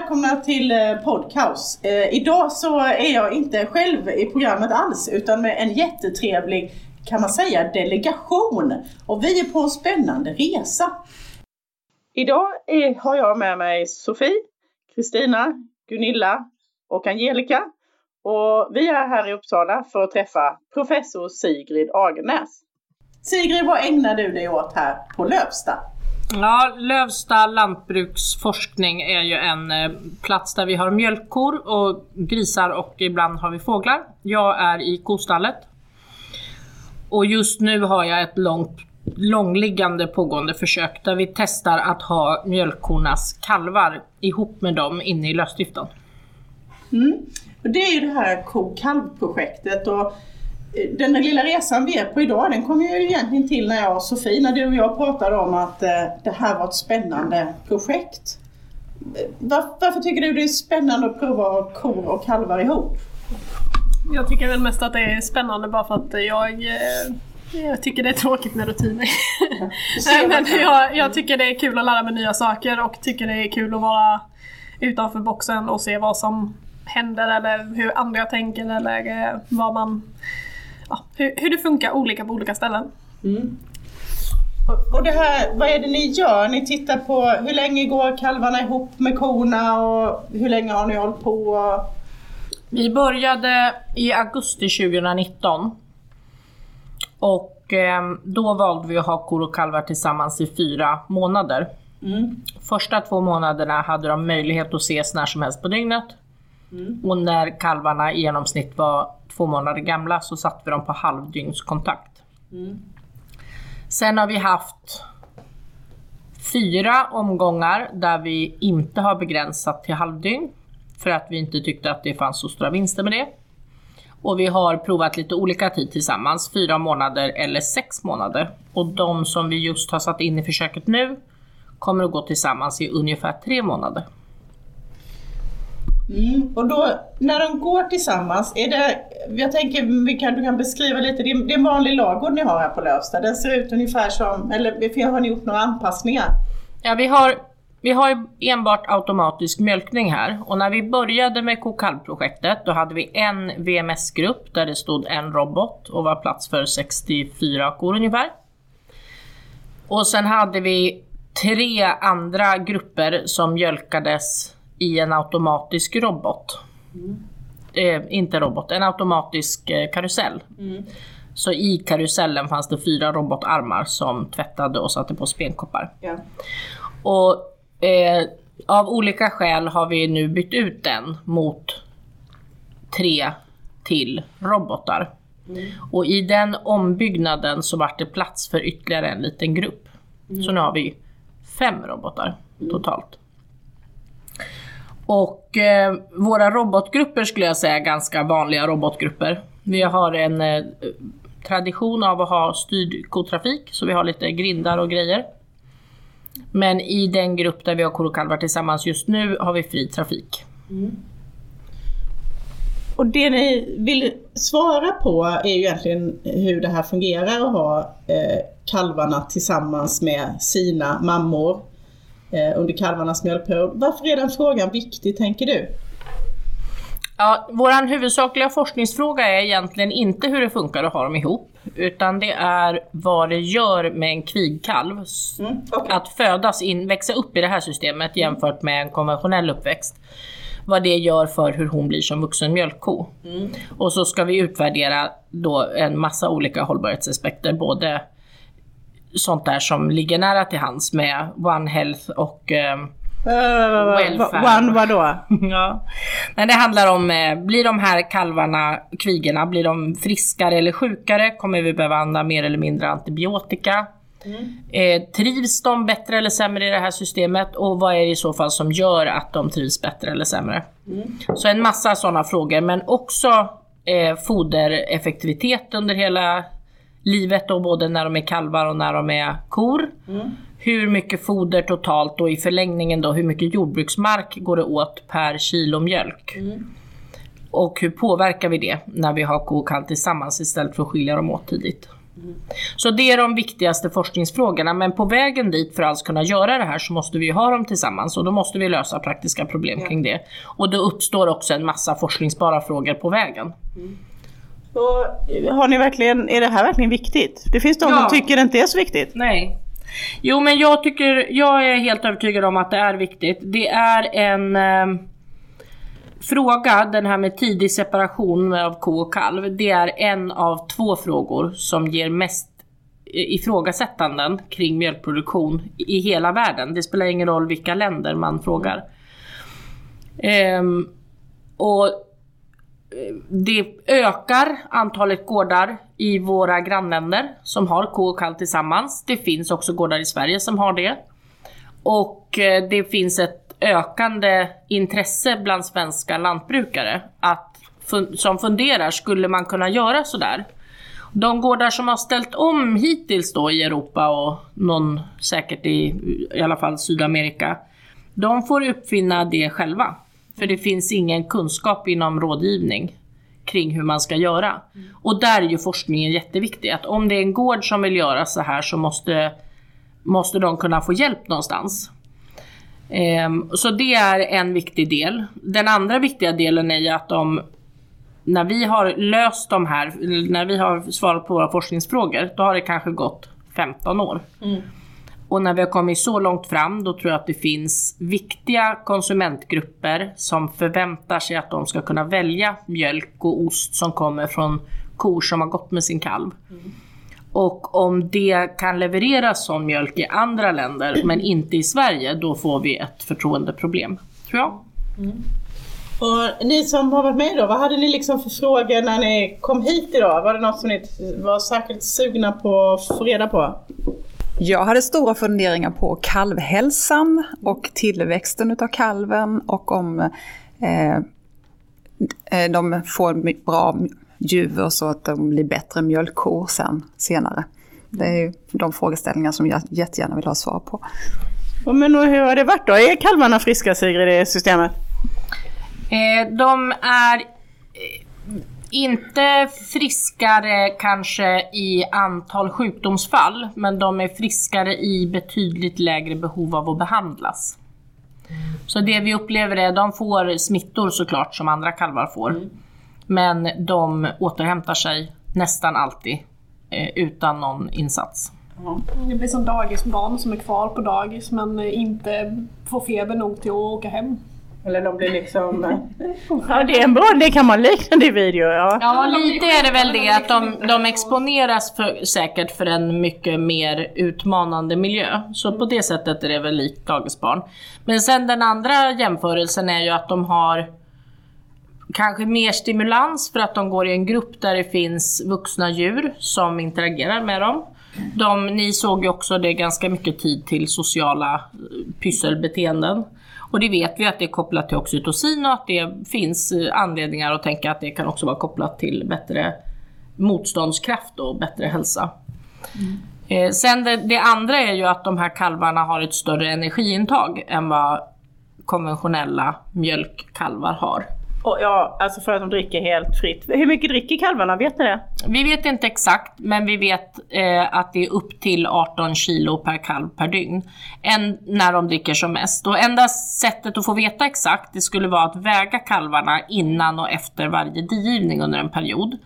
välkomna till eh, Podcaus. Eh, idag så är jag inte själv i programmet alls utan med en jättetrevlig, kan man säga, delegation. Och vi är på en spännande resa. Idag är, har jag med mig Sofie, Kristina, Gunilla och Angelica. Och vi är här i Uppsala för att träffa professor Sigrid Agenäs. Sigrid, vad ägnar du dig åt här på Lövsta? Ja, Lövsta lantbruksforskning är ju en eh, plats där vi har mjölkkor och grisar och ibland har vi fåglar. Jag är i kostallet. Och just nu har jag ett långt, långliggande pågående försök där vi testar att ha mjölkkornas kalvar ihop med dem inne i lösdriften. Mm. Och det är ju det här ko-kalv-projektet och den lilla resan vi är på idag den kom ju egentligen till när jag och Sofie, när du och jag pratade om att eh, det här var ett spännande projekt. Var, varför tycker du det är spännande att prova kor och kalvar ihop? Jag tycker väl mest att det är spännande bara för att jag eh, jag tycker det är tråkigt med rutiner. Men jag, jag tycker det är kul att lära mig nya saker och tycker det är kul att vara utanför boxen och se vad som händer eller hur andra tänker eller eh, vad man ja, hur, hur det funkar olika på olika ställen. Mm. Och det här, vad är det ni gör? Ni tittar på hur länge går kalvarna ihop med korna och hur länge har ni hållit på? Vi började i augusti 2019 och eh, då valde vi att ha kor och kalvar tillsammans i fyra månader. Mm. Första två månaderna hade de möjlighet att ses när som helst på dygnet. Mm. Och när kalvarna i genomsnitt var två månader gamla så satte vi dem på halvdygnskontakt. Mm. Sen har vi haft fyra omgångar där vi inte har begränsat till halvdygn för att vi inte tyckte att det fanns så stora vinster med det. Och vi har provat lite olika tid tillsammans, fyra månader eller sex månader. Och de som vi just har satt in i försöket nu kommer att gå tillsammans i ungefär tre månader. Mm. Och då när de går tillsammans, är det, jag tänker vi kan, du kan beskriva lite, det är, det är en vanlig lagård ni har här på Lövsta. Den ser ut ungefär som, eller har ni gjort några anpassningar? Ja vi har, vi har enbart automatisk mjölkning här och när vi började med kokalvprojektet då hade vi en VMS-grupp där det stod en robot och var plats för 64 kor ungefär. Och sen hade vi tre andra grupper som mjölkades i en automatisk robot. Mm. Eh, inte robot, en automatisk eh, karusell. Mm. Så i karusellen fanns det fyra robotarmar som tvättade och satte på spenkoppar. Ja. Och eh, av olika skäl har vi nu bytt ut den mot tre till robotar. Mm. Och i den ombyggnaden så vart det plats för ytterligare en liten grupp. Mm. Så nu har vi fem robotar mm. totalt. Och eh, våra robotgrupper skulle jag säga är ganska vanliga robotgrupper. Vi har en eh, tradition av att ha styrd kotrafik, så vi har lite grindar och grejer. Men i den grupp där vi har kor och kalvar tillsammans just nu har vi fri trafik. Mm. Och det ni vill svara på är ju egentligen hur det här fungerar att ha eh, kalvarna tillsammans med sina mammor Eh, under kalvarnas mjölkperiod. Varför är den frågan viktig tänker du? Ja, vår huvudsakliga forskningsfråga är egentligen inte hur det funkar att ha dem ihop, utan det är vad det gör med en kvigkalv mm, okay. att födas in, växa upp i det här systemet jämfört med en konventionell uppväxt. Vad det gör för hur hon blir som vuxen mjölkko. Mm. Och så ska vi utvärdera då en massa olika hållbarhetsaspekter, både sånt där som ligger nära till hands med One Health och eh, Welfare. One vadå? ja. Men det handlar om, eh, blir de här kalvarna, kvigorna, blir de friskare eller sjukare? Kommer vi behöva använda mer eller mindre antibiotika? Mm. Eh, trivs de bättre eller sämre i det här systemet? Och vad är det i så fall som gör att de trivs bättre eller sämre? Mm. Så en massa sådana frågor, men också eh, fodereffektivitet under hela livet då, både när de är kalvar och när de är kor. Mm. Hur mycket foder totalt och i förlängningen då hur mycket jordbruksmark går det åt per kilo mjölk? Mm. Och hur påverkar vi det när vi har ko och kalv tillsammans istället för att skilja dem åt tidigt? Så det är de viktigaste forskningsfrågorna, men på vägen dit för att alls kunna göra det här så måste vi ha dem tillsammans och då måste vi lösa praktiska problem kring det. Och då uppstår också en massa forskningsbara frågor på vägen. Så, har ni verkligen, är det här verkligen viktigt? Det finns de Ja. som tycker det inte är så viktigt. Nej. Jo men jag tycker, jag är helt övertygad om att det är viktigt. Det är en eh, fråga, den här med tidig separation av ko och kalv. Det är en av två frågor som ger mest ifrågasättanden kring mjölkproduktion i hela världen. Det spelar ingen roll vilka länder man frågar. Ehm, och det ökar antalet gårdar i våra grannländer som har ko och kalv tillsammans. Det finns också gårdar i Sverige som har det. Och eh, det finns ett ökande intresse bland svenska lantbrukare att, som funderar, skulle man kunna göra sådär? De gårdar som har ställt om hittills då i Europa och någon säkert i, i alla fall Sydamerika, de får uppfinna det själva. För det finns ingen kunskap inom rådgivning kring hur man ska göra. Och där är ju forskningen jätteviktig. Att om det är en gård som vill göra så här så måste, måste de kunna få hjälp någonstans. Ehm, så det är en viktig del. Den andra viktiga delen är ju att de, när vi har löst de här, när vi har svarat på våra forskningsfrågor, då har det kanske gått 15 år. Mm. Och när vi har kommit så långt fram, då tror jag att det finns viktiga konsumentgrupper som förväntar sig att de ska kunna välja mjölk och ost som kommer från kor som har gått med sin kalv. Och om det kan levereras sån mjölk i andra länder men inte i Sverige, då får vi ett förtroendeproblem, tror jag. Och ni som har varit med då, vad hade ni liksom för frågor när ni kom hit idag? Var det något som ni var särskilt sugna på att få reda på? Jag hade stora funderingar på kalvhälsan och tillväxten utav kalven och om eh, eh, de får bra juver så att de blir bättre mjölkkor sen senare. Det är ju de frågeställningar som jag jättegärna vill ha svar på. Men hur har det varit då? Är kalvarna friska Sigrid i det systemet? Eh, de är eh, inte friskare kanske i antal sjukdomsfall, men de är friskare i betydligt lägre behov av att behandlas. Så det vi upplever är, de får smittor såklart som andra kalvar får. Men de återhämtar sig nästan alltid eh, utan någon insats. Det blir som dagisbarn som är kvar på dagis men inte får feber nog till att åka hem. Eller de blir liksom... ja, det är en bra, det kan man likna det video. Ja. Ja, lite är det väl det att de, de exponeras för, säkert för en mycket mer utmanande miljö. Så på det sättet är det väl likt dagisbarn. Men sen den andra jämförelsen är ju att de har kanske mer stimulans för att de går i en grupp där det finns vuxna djur som interagerar med dem. De, ni såg ju också det ganska mycket tid till sociala eh, pysselbeteenden. Och det vet vi att det är kopplat till oxytocin och att det finns eh, anledningar att tänka att det kan också vara kopplat till bättre motståndskraft och bättre hälsa. Eh, sen det, det andra är ju att de här kalvarna har ett större energiintag än vad konventionella mjölkkalvar har. Och ja, alltså för att de dricker helt fritt. Hur mycket dricker kalvarna? Vet ni det? Vi vet inte exakt, men vi vet eh, att det är upp till 18 kilo per kalv per dygn. En, när de dricker som mest. Och enda sättet att få veta exakt, det skulle vara att väga kalvarna innan och efter varje digivning under en period.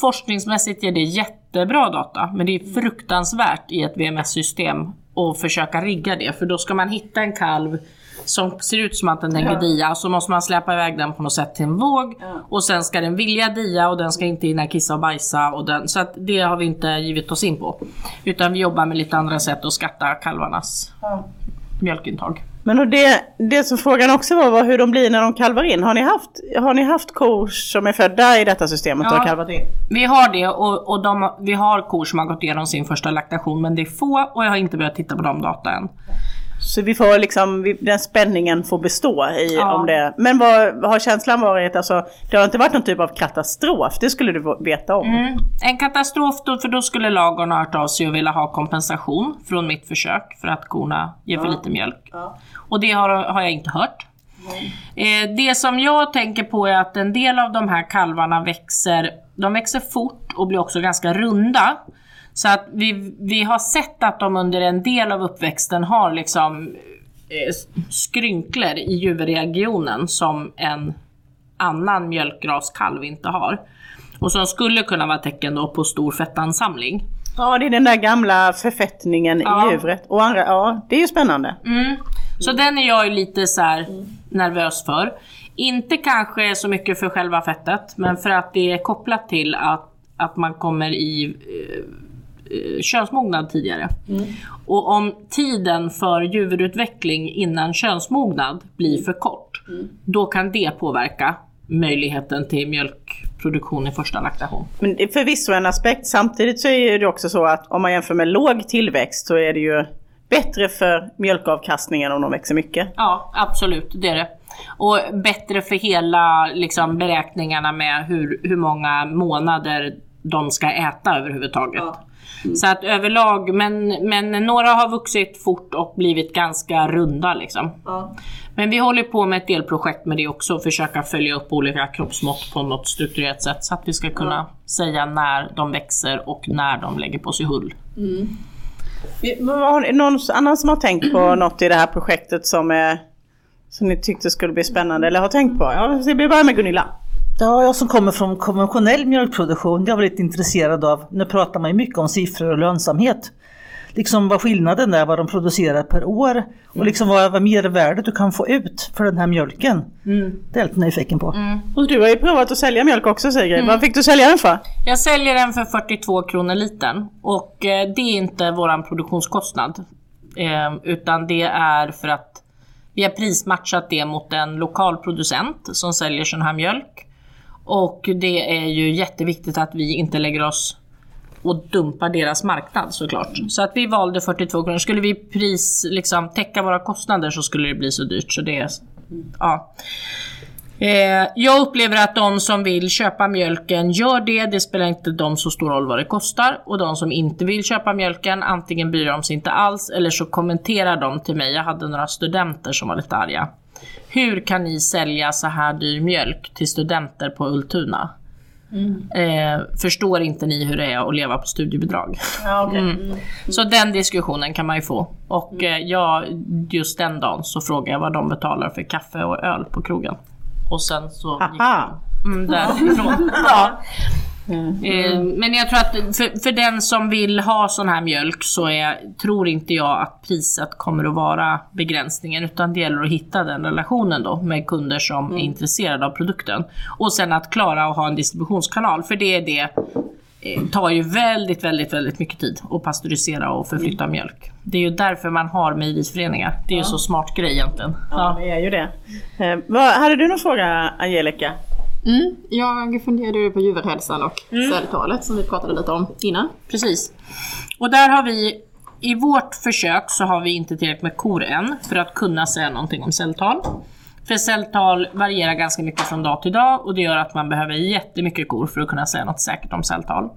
Forskningsmässigt ger det jättebra data, men det är fruktansvärt i ett VMS-system att försöka rigga det. För då ska man hitta en kalv som ser ut som att den tänker dia, så måste man släppa iväg den på något sätt till en våg. Och sen ska den vilja dia och den ska inte hinna kissa och bajsa. Och den, så det har vi inte givit oss in på. Utan vi jobbar med lite andra sätt att skatta kalvarnas mjölkintag. Men och det, det som frågan också var, var hur de blir när de kalvar in. Har ni haft, har ni haft kor som är födda i detta systemet och Ja. har kalvat in? Vi har det och, och de, vi har kor som har gått igenom sin första laktation men det är få och jag har inte börjat titta på de data än. Så vi får liksom, vi- den spänningen får bestå i Ja. om det. Men vad har känslan varit? Alltså, det har inte varit någon typ av katastrof, det skulle du veta om. Mm. En katastrof då, för då skulle lagen ha hört av sig och vilja ha kompensation från mitt försök för att korna ger för lite mjölk. Ja. Och det har, har jag inte hört. Eh, det som jag tänker på är att en del av de här kalvarna växer, de växer fort och blir också ganska runda. Så att vi, vi har sett att de under en del av uppväxten har liksom eh, skrynklor i juvregionen som en annan mjölkraskalv inte har. Och som skulle kunna vara tecken då på stor fettansamling. Ja, det är den där gamla förfettningen Ja. i djuret. Och andra, ja, det är ju spännande. Så den är jag ju lite så här nervös för. Inte kanske så mycket för själva fettet, men för att det är kopplat till att, att man kommer i eh, könsmognad tidigare. Och om tiden för juvurutveckling innan könsmognad blir för kort, då kan det påverka möjligheten till mjölkproduktion i första laktation. Men det är förvisso en aspekt. Samtidigt så är det också så att om man jämför med låg tillväxt så är det ju bättre för mjölkavkastningen om de växer mycket. Ja, absolut, det är det. Och bättre för hela liksom, beräkningarna med hur, hur många månader de ska äta överhuvudtaget. Så att överlag, men, men några har vuxit fort och blivit ganska runda liksom. Men vi håller på med ett delprojekt med det också, försöka följa upp olika kroppsmått på något strukturerat sätt så att vi ska kunna säga när de växer och när de lägger på sig hull. Vad har någon annan som har tänkt på något i det här projektet som, är, som ni tyckte skulle bli spännande eller har tänkt på? Ja, vi börjar med Gunilla. Ja, jag som kommer från konventionell mjölkproduktion, jag var lite intresserad av, nu pratar man ju mycket om siffror och lönsamhet. Liksom vad skillnaden är, vad de producerar per år och liksom vad, vad mervärdet du kan få ut för den här mjölken. Det är jag lite nyfiken på. Och du har ju provat att sälja mjölk också Sigrid. Vad fick du sälja den för? Jag säljer den för 42 kronor litern och eh, det är inte våran produktionskostnad. Eh, utan det är för att vi har prismatchat det mot en lokal producent som säljer sån här mjölk. Och det är ju jätteviktigt att vi inte lägger oss och dumpar deras marknad såklart. Så att vi valde 42 kronor. Skulle vi pris, liksom, täcka våra kostnader så skulle det bli så dyrt. Så det är, ja. Eh, jag upplever att de som vill köpa mjölken gör det. Det spelar inte de så stor roll vad det kostar. Och de som inte vill köpa mjölken, antingen bryr de sig inte alls eller så kommenterar de till mig. Jag hade några studenter som var lite arga. Hur kan ni sälja så här dyr mjölk till studenter på Ultuna? Eh, förstår inte ni hur det är att leva på studiebidrag? Mm. Så den diskussionen kan man ju få. Och eh, jag, just den dagen så frågade jag vad de betalar för kaffe och öl på krogen. Och sen så gick Aha. mm, därifrån. ja. Eh, Men jag tror att för, för den som vill ha sån här mjölk så är, tror inte jag att priset kommer att vara begränsningen utan det gäller att hitta den relationen då med kunder som är intresserade av produkten. Och sen att klara att ha en distributionskanal för det är det eh, tar ju väldigt, väldigt, väldigt mycket tid att pastörisera och förflytta mjölk. Det är ju därför man har mejeriföreningar. Det är ju så smart grej egentligen. Ja, det är ju det. Eh, vad, hade du någon fråga Angelica? Mm, jag funderade ju på djurhälsan och celltalet som vi pratade lite om innan. Precis. Och där har vi, i vårt försök så har vi inte tillräckligt med kor än för att kunna säga någonting om celltal. För celltal varierar ganska mycket från dag till dag och det gör att man behöver jättemycket kor för att kunna säga något säkert om celltal.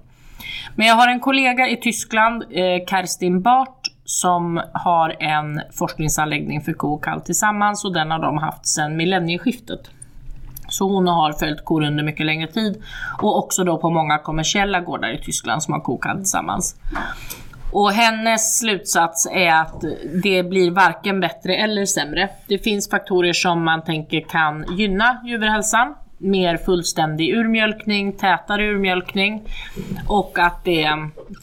Men jag har en kollega i Tyskland, eh, Kerstin Bart, som har en forskningsanläggning för ko och kalv tillsammans och den har de haft sedan millennieskiftet. Så hon har följt kor under mycket längre tid och också då på många kommersiella gårdar i Tyskland som har kokat tillsammans. Och hennes slutsats är att det blir varken bättre eller sämre. Det finns faktorer som man tänker kan gynna djurhälsan. Mer fullständig urmjölkning, tätare urmjölkning och att det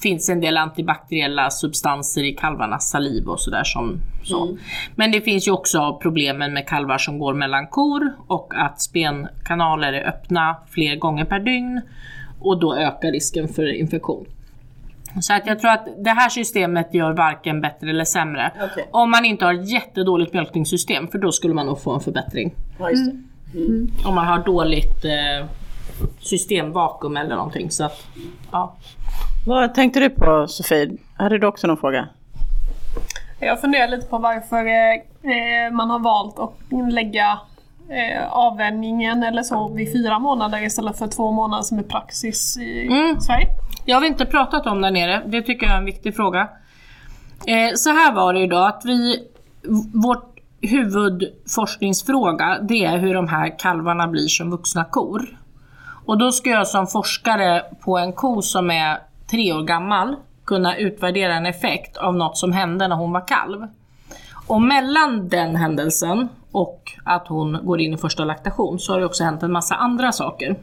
finns en del antibakteriella substanser i kalvarnas saliv och sådär som så. Men det finns ju också problemen med kalvar som går mellan kor och att spenkanaler är öppna fler gånger per dygn och då ökar risken för infektion. Så att jag tror att det här systemet gör varken bättre eller sämre. Okej. Om man inte har ett jättedåligt mjölkningssystem, för då skulle man nog få en förbättring. Ja, just det. Om man har dåligt eh, systemvakuum eller någonting. Så att, ja. Vad tänkte du på Sofie? Hade du också någon fråga? Jag funderar lite på varför eh, man har valt att lägga eh, avvänjningen eller så vid fyra månader istället för två månader som är praxis i Mm. Sverige. Det har vi inte pratat om där nere. Det tycker jag är en viktig fråga. Eh, så här var det då att vi, vårt huvudforskningsfråga det är hur de här kalvarna blir som vuxna kor. Och då ska jag som forskare på en ko som är tre år gammal kunna utvärdera en effekt av något som hände när hon var kalv. Och mellan den händelsen och att hon går in i första laktation så har det också hänt en massa andra saker.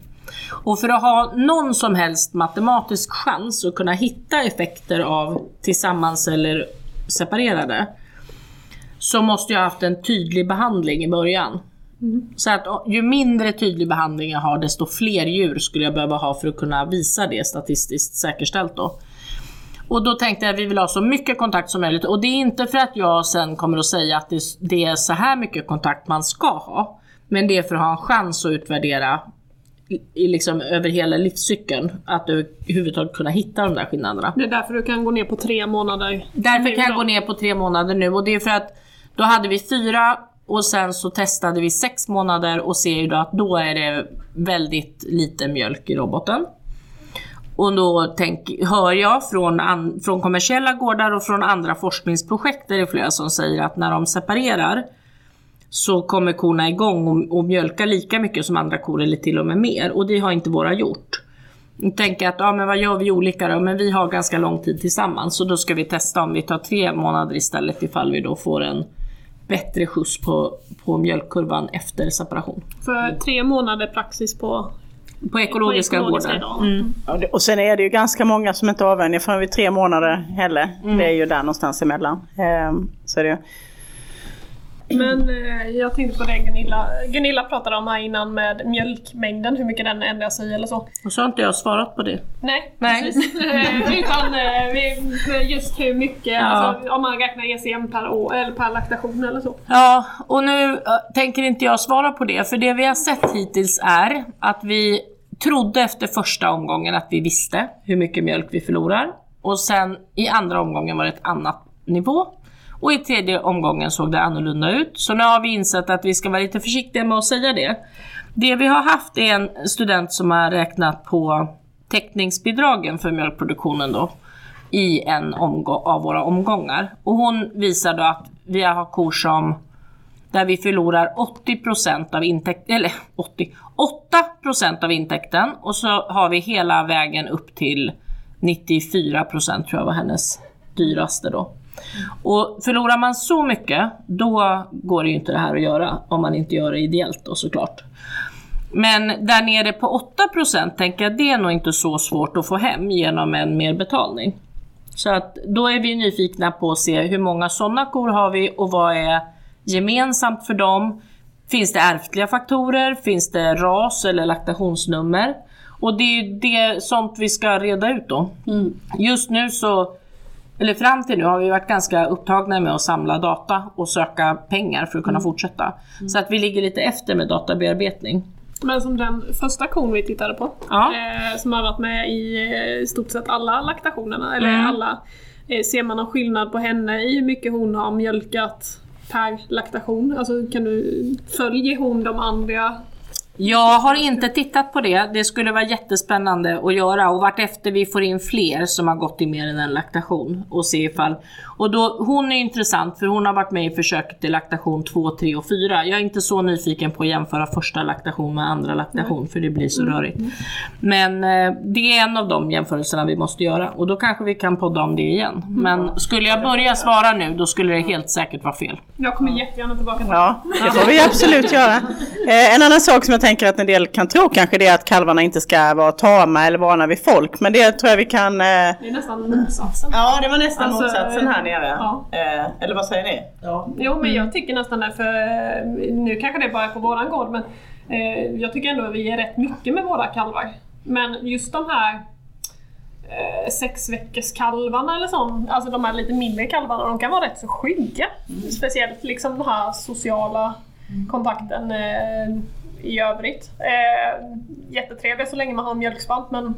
Och för att ha någon som helst matematisk chans att kunna hitta effekter av tillsammans eller separerade så måste jag ha haft en tydlig behandling i början. Så att ju mindre tydlig behandling jag har desto fler djur skulle jag behöva ha för att kunna visa det statistiskt säkerställt då. Och då tänkte jag att vi vill ha så mycket kontakt som möjligt och det är inte för att jag sen kommer att säga att det, är så här mycket kontakt man ska ha. Men det är för att ha en chans att utvärdera i, liksom över hela livscykeln. Att överhuvudtaget kunna hitta de där skillnaderna. Det är därför du kan gå ner på tre månader. Därför nu kan jag då. gå ner på tre månader nu och det är för att då hade vi fyra och sen så testade vi sex månader och ser ju då att då är det väldigt lite mjölk i roboten. Och då tänk, hör jag från, an, från kommersiella gårdar och från andra forskningsprojekt där det är flera som säger att när de separerar så kommer korna igång och, och mjölka lika mycket som andra kor eller till och med mer och det har inte våra gjort. Jag tänker att, ja men vad gör vi olika då? Men vi har ganska lång tid tillsammans så då ska vi testa om vi tar tre månader istället ifall vi då får en bättre skjuts på, på mjölkkurvan efter separation. För tre månader praxis på, på ekologiska, på ekologiska gårdar. Mm. Och sen är det ju ganska många som inte avvänjer förrän vid tre månader heller. Det är ju där någonstans emellan. Ehm, Så är det. Men eh, jag tänkte på det Gunilla, Gunilla pratade om här innan med mjölkmängden, hur mycket den ändrar sig eller så. Och så har inte jag svarat på det. Nej, Nej. precis. Eh, Utan eh, just hur mycket, Ja. alltså, om man räknar ECM per år eller per laktation eller så. Ja, och nu äh, tänker inte jag svara på det, för det vi har sett hittills är att vi trodde efter första omgången att vi visste hur mycket mjölk vi förlorar. Och sen i andra omgången var det ett annat nivå. Och i tredje omgången såg det annorlunda ut. Så nu har vi insett att vi ska vara lite försiktiga med att säga det. Det vi har haft är en student som har räknat på täckningsbidragen för mjölkproduktionen då i en av våra omgångar. Och hon visar då att vi har kor som där vi förlorar 80% av intäkten, eller 80, 8% av intäkten och så har vi hela vägen upp till 94% tror jag var hennes dyraste då. Och förlorar man så mycket, då går det ju inte det här att göra om man inte gör det ideellt då såklart. Men där nere på 8% tänker jag det är nog inte så svårt att få hem genom en mer betalning. Så att då är vi nyfikna på att se hur många sådana kor har vi och vad är gemensamt för dem? Finns det ärftliga faktorer? Finns det ras eller laktationsnummer? Och det är det sånt vi ska reda ut då. Just nu så, eller fram till nu har vi varit ganska upptagna med att samla data och söka pengar för att kunna fortsätta. Så att vi ligger lite efter med databearbetning. Men som den första kon vi tittade på, Ja. eh, som har varit med i eh, stort sett alla laktationerna, eller Mm. alla, eh, ser man någon skillnad på henne i hur mycket hon har mjölkat per laktation? Alltså kan du, följer hon de andra? Jag har inte tittat på det. Det skulle vara jättespännande att göra och vartefter vi får in fler som har gått i mer än en laktation och se ifall... Och då, hon är intressant för hon har varit med i försöket i laktation 2, 3 och 4. Jag är inte så nyfiken på att jämföra första laktation med andra laktation för det blir så rörigt. Men eh, det är en av de jämförelserna vi måste göra och då kanske vi kan podda om det igen. Men skulle jag börja svara nu då skulle det helt säkert vara fel. Jag kommer jättegärna tillbaka till Ja, det får vi absolut göra. Eh, En annan sak som jag tänker att en del kan tro kanske det är att kalvarna inte ska vara tama eller vana vid folk. Men det tror jag vi kan... eh, Det är nästan motsatsen. Ja, det var nästan Alltså, motsatsen här nere. ja. Eh, Eller vad säger ni? Jo men jag tycker nästan det, för eh, nu kanske det är bara på våran gård men eh, jag tycker ändå att vi är rätt mycket med våra kalvar. Men just de här eh, sex veckors kalvarna eller sånt, alltså de här lite mindre kalvarna, de kan vara rätt så skygga. Speciellt liksom den här sociala kontakten eh, i övrigt. Eh, jättetrevliga så länge man har mjölkspalt men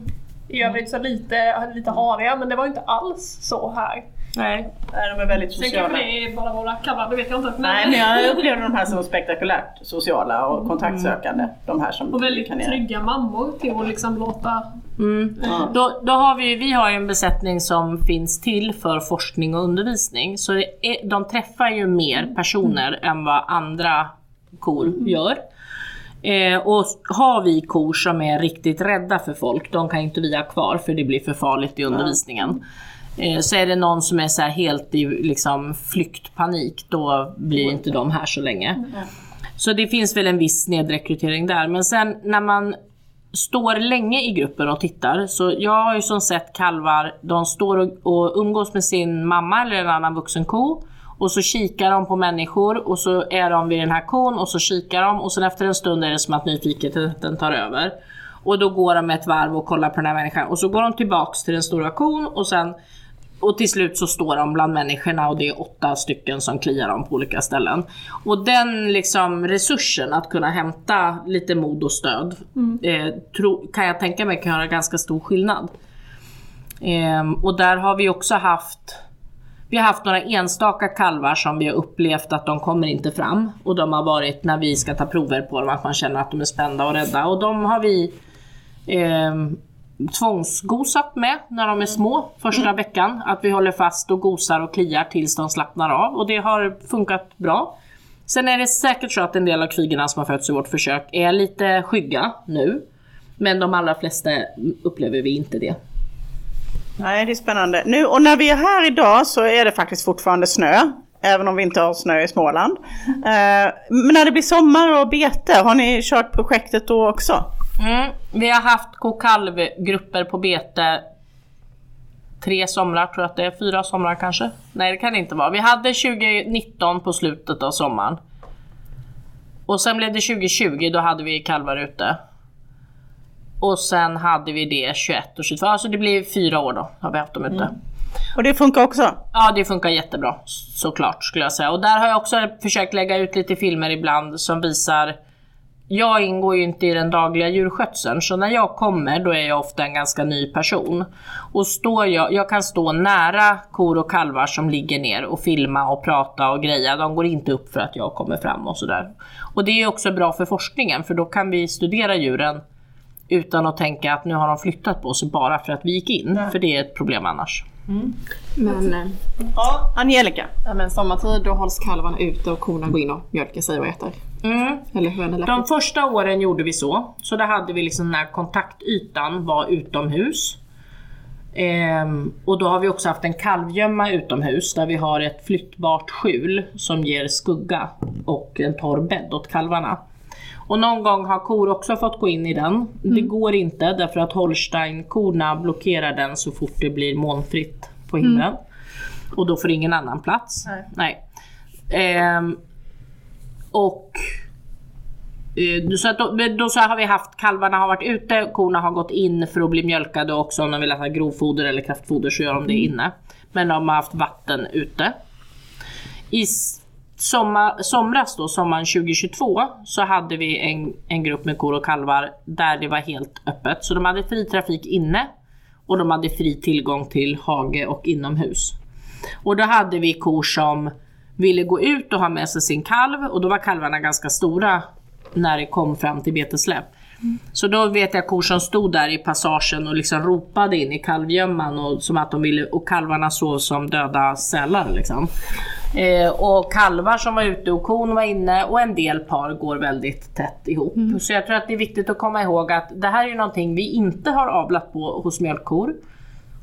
i övrigt så lite, lite hariga men det var ju inte alls så här. Nej. Nej, de är väldigt Sen sociala. kanske det är bara våra kalvar, det vet jag inte. Nej, men jag upplevde de här som spektakulärt sociala och kontaktsökande. De här som Och väldigt kan göra. trygga mammor till att liksom låta... Mm. Då, då har vi, vi har ju en besättning som finns till för forskning och undervisning. Så är, de träffar ju mer personer än vad andra kor gör. Eh, och har vi kor som är riktigt rädda för folk, de kan inte vi ha kvar för det blir för farligt i undervisningen. Eh, så är det någon som är så här helt i liksom flyktpanik, då blir inte de här så länge. Så det finns väl en viss snedrekrytering där. Men sen när man står länge i gruppen och tittar, så jag har ju som sett kalvar, de står och, och umgås med sin mamma eller en annan vuxen ko. Och så kikar de på människor och så är de vid den här kon och så kikar de och sen efter en stund är det som att nyfikenheten tar över. Och då går de ett varv och kollar på den här människan och så går de tillbaks till den stora kon och sen och till slut så står de bland människorna och det är åtta stycken som kliar dem på olika ställen. Och den liksom resursen att kunna hämta lite mod och stöd eh, tro, kan jag tänka mig kan göra ganska stor skillnad. Ehm, och där har vi också haft vi har haft några enstaka kalvar som vi har upplevt att de kommer inte fram. Och de har varit när vi ska ta prover på dem, att man känner att de är spända och rädda. Och de har vi eh, tvångsgosat med när de är små första veckan. Att vi håller fast och gosar och kliar tills de slappnar av. Och det har funkat bra. Sen är det säkert så att en del av kvigorna som har fötts i vårt försök är lite skygga nu. Men de allra flesta upplever vi inte det. Nej, det är spännande. Nu, och när vi är här idag så är det faktiskt fortfarande snö. Även om vi inte har snö i Småland. Eh, men när det blir sommar och bete, har ni kört projektet då också? Mm. Vi har haft kokalvgrupper på bete tre somrar tror jag att det är, fyra somrar kanske? Nej det kan det inte vara. Vi hade 2019 på slutet av sommaren. Och sen blev det 2020, då hade vi kalvar ute. Och sen hade vi det 21 och 22, alltså det blir fyra år då har vi haft dem ute. Och det funkar också? Ja, det funkar jättebra såklart skulle jag säga. Och där har jag också försökt lägga ut lite filmer ibland som visar jag ingår ju inte i den dagliga djurskötseln så när jag kommer då är jag ofta en ganska ny person. Och står jag, jag kan stå nära kor och kalvar som ligger ner och filma och prata och greja. De går inte upp för att jag kommer fram och sådär. Och det är också bra för forskningen för då kan vi studera djuren utan att tänka att nu har de flyttat på sig bara för att vi gick in. För det är ett problem annars. Men, eh, Ja, Angelica. ja, men sommartid då hålls kalvarna ute och korna går in och mjölkar sig och äter. Mm. Eller De första åren gjorde vi så. Så där hade vi liksom när kontaktytan var utomhus. Ehm, och då har vi också haft en kalvgömma utomhus där vi har ett flyttbart skjul som ger skugga och en torr bädd åt kalvarna. Och någon gång har kor också fått gå in i den. Det går inte därför att Holstein-korna blockerar den så fort det blir molnfritt på himlen. Och då får ingen annan plats. Nej. Ehm, och Så, att då, då så har vi haft, kalvarna har varit ute, korna har gått in för att bli mjölkade också. Om de vill ha grovfoder eller kraftfoder så gör de det inne. Men de har haft vatten ute. I sommar, somras då, sommaren 2022, så hade vi en, en grupp med kor och kalvar där det var helt öppet. Så de hade fri trafik inne och de hade fri tillgång till hage och inomhus. Och då hade vi kor som ville gå ut och ha med sig sin kalv och då var kalvarna ganska stora när det kom fram till betesläpp. Så då vet jag kor som stod där i passagen och liksom ropade in i kalvgömman och som att de ville, och kalvarna sov som döda sälar liksom. Eh, och kalvar som var ute och kon var inne och en del par går väldigt tätt ihop. Så jag tror att det är viktigt att komma ihåg att det här är någonting vi inte har avlat på hos mjölkkor.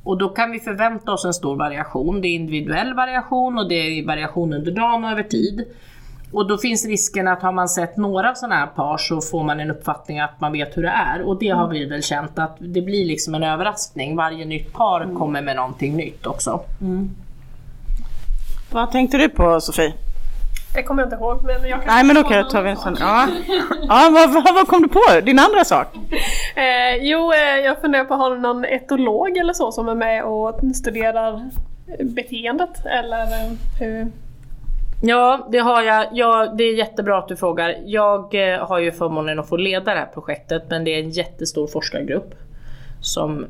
Och då kan vi förvänta oss en stor variation. Det är individuell variation och det är variation under dagen och över tid. Och då finns risken att har man sett några sådana här par så får man en uppfattning att man vet hur det är. Och det har vi väl känt att det blir liksom en överraskning. Varje nytt par kommer med någonting nytt också. Vad tänkte du på Sofie? Det kommer jag inte ihåg men jag kan Nej men okej, då tar vi en sån. Ja, ja vad, vad, vad kom du på? Din andra sak? Eh, jo, eh, jag funderar på, har du någon etolog eller så som är med och studerar beteendet? Eller eh, hur? Ja, det har jag. Ja, det är jättebra att du frågar. Jag eh, har ju förmånen att få leda det här projektet men det är en jättestor forskargrupp som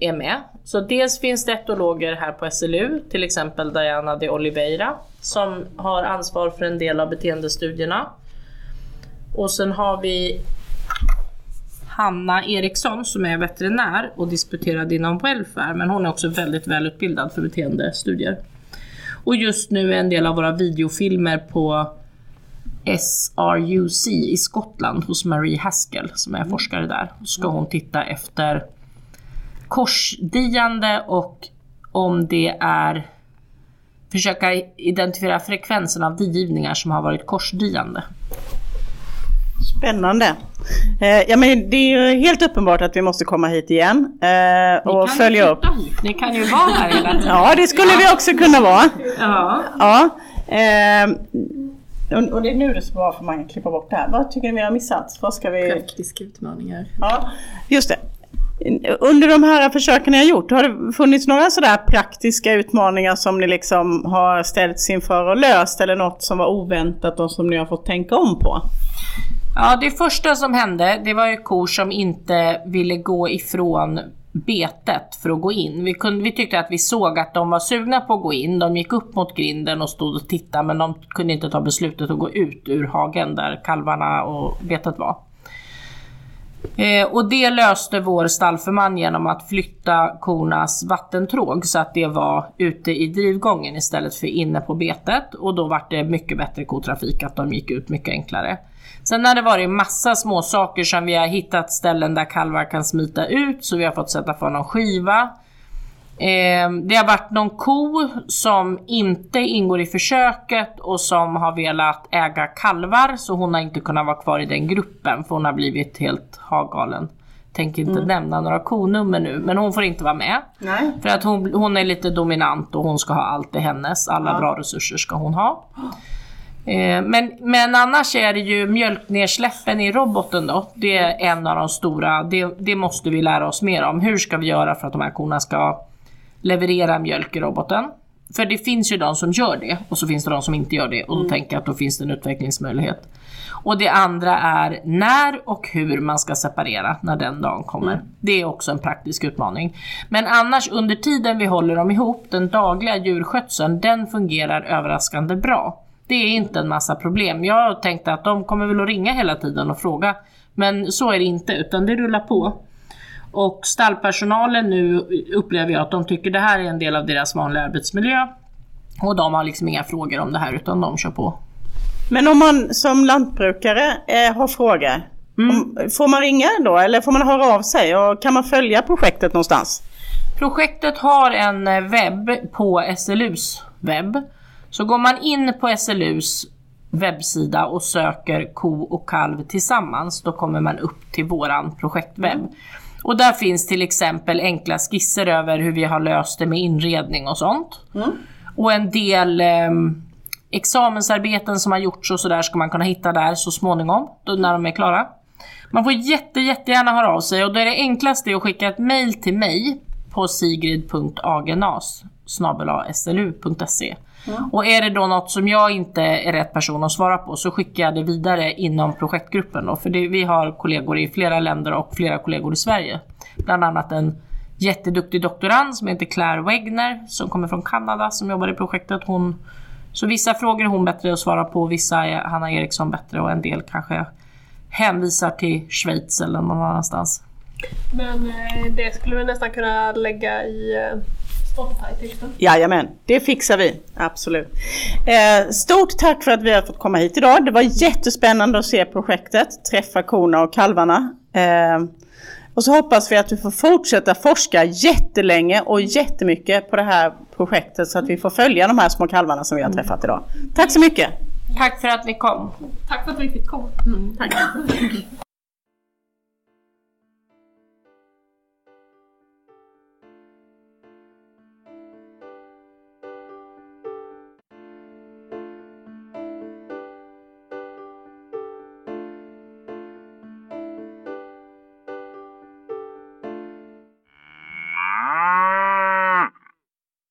är med. Så dels finns det etologer här på SLU, till exempel Diana de Oliveira som har ansvar för en del av beteendestudierna. Och sen har vi Hanna Eriksson som är veterinär och disputerad inom welfare men hon är också väldigt välutbildad för beteendestudier. Och just nu är en del av våra videofilmer på SRUC i Skottland hos Marie Haskell som är forskare där. Så ska hon titta efter korsdiande och om det är försöka identifiera frekvensen av digivningar som har varit korsdiande. Spännande. Eh, ja, men det är ju helt uppenbart att vi måste komma hit igen eh, och följa upp. Hit. Ni kan ju vara här hela tiden. Ja, det skulle vi också kunna vara. Ja. Ja. Eh, och- och det är nu det ska vara för man kan klippa bort det här. Vad tycker ni vi har missat? Vad ska vi... Praktiska utmaningar. Ja, just det. Under de här försöken ni har gjort, har det funnits några sådär praktiska utmaningar som ni liksom har ställts inför och löst eller något som var oväntat och som ni har fått tänka om på? Ja, det första som hände, det var ju kor som inte ville gå ifrån betet för att gå in. Vi, kunde, vi tyckte att vi såg att de var sugna på att gå in. De gick upp mot grinden och stod och tittade men de kunde inte ta beslutet att gå ut ur hagen där kalvarna och betet var. Eh, och det löste vår stallförman genom att flytta kornas vattentråg så att det var ute i drivgången istället för inne på betet. Och då var det mycket bättre kotrafik, att de gick ut mycket enklare. Sen har det varit massa små saker som vi har hittat ställen där kalvar kan smita ut, så vi har fått sätta för någon skiva. Eh, det har varit någon ko som inte ingår i försöket och som har velat äga kalvar så hon har inte kunnat vara kvar i den gruppen för hon har blivit helt hagalen. Tänker inte nämna några konummer nu men hon får inte vara med. Nej. För att hon, hon är lite dominant och hon ska ha allt i hennes. Alla bra resurser ska hon ha. Eh, Men, men annars är det ju mjölknersläppen i roboten då. Det är en av de stora. Det, det måste vi lära oss mer om. Hur ska vi göra för att de här korna ska leverera mjölk i roboten? För det finns ju de som gör det och så finns det de som inte gör det och då tänker jag att då finns det en utvecklingsmöjlighet. Och det andra är när och hur man ska separera när den dagen kommer. Det är också en praktisk utmaning. Men annars under tiden vi håller dem ihop, den dagliga djurskötseln, den fungerar överraskande bra. Det är inte en massa problem. Jag tänkte att de kommer väl att ringa hela tiden och fråga. Men så är det inte, utan det rullar på. Och stallpersonalen nu upplever jag att de tycker det här är en del av deras vanliga arbetsmiljö. Och de har liksom inga frågor om det här utan de kör på. Men om man som lantbrukare eh, har frågor, om, får man ringa då eller får man höra av sig och kan man följa projektet någonstans? Projektet har en eh, webb på SLUs webb. Så går man in på SLUs webbsida och söker ko och kalv tillsammans, då kommer man upp till våran projektwebb. Och där finns till exempel enkla skisser över hur vi har löst det med inredning och sånt. Och en del ehm, examensarbeten som har gjorts och sådär ska man kunna hitta där så småningom, då när de är klara. Man får jätte, jättegärna höra av sig och då är det enklaste att skicka ett mail till mig på sigrid.agenas Och är det då något som jag inte är rätt person att svara på så skickar jag det vidare inom projektgruppen då. För det, vi har kollegor i flera länder och flera kollegor i Sverige. Bland annat en jätteduktig doktorand som heter Claire Wegner som kommer från Kanada som jobbar i projektet. Hon, så vissa frågor är hon bättre att svara på, vissa är Hanna Eriksson bättre och en del kanske hänvisar till Schweiz eller någon annanstans. Men eh, det skulle vi nästan kunna lägga i eh, Spotify-texten. Jajamän, det fixar vi. Absolut. Eh, stort tack för att vi har fått komma hit idag. Det var jättespännande att se projektet, träffa korna och kalvarna. Eh, och så hoppas vi att vi får fortsätta forska jättelänge och jättemycket på det här projektet så att vi får följa de här små kalvarna som vi har träffat idag. Tack så mycket! Tack för att ni kom. Tack för att vi fick komma. Tack.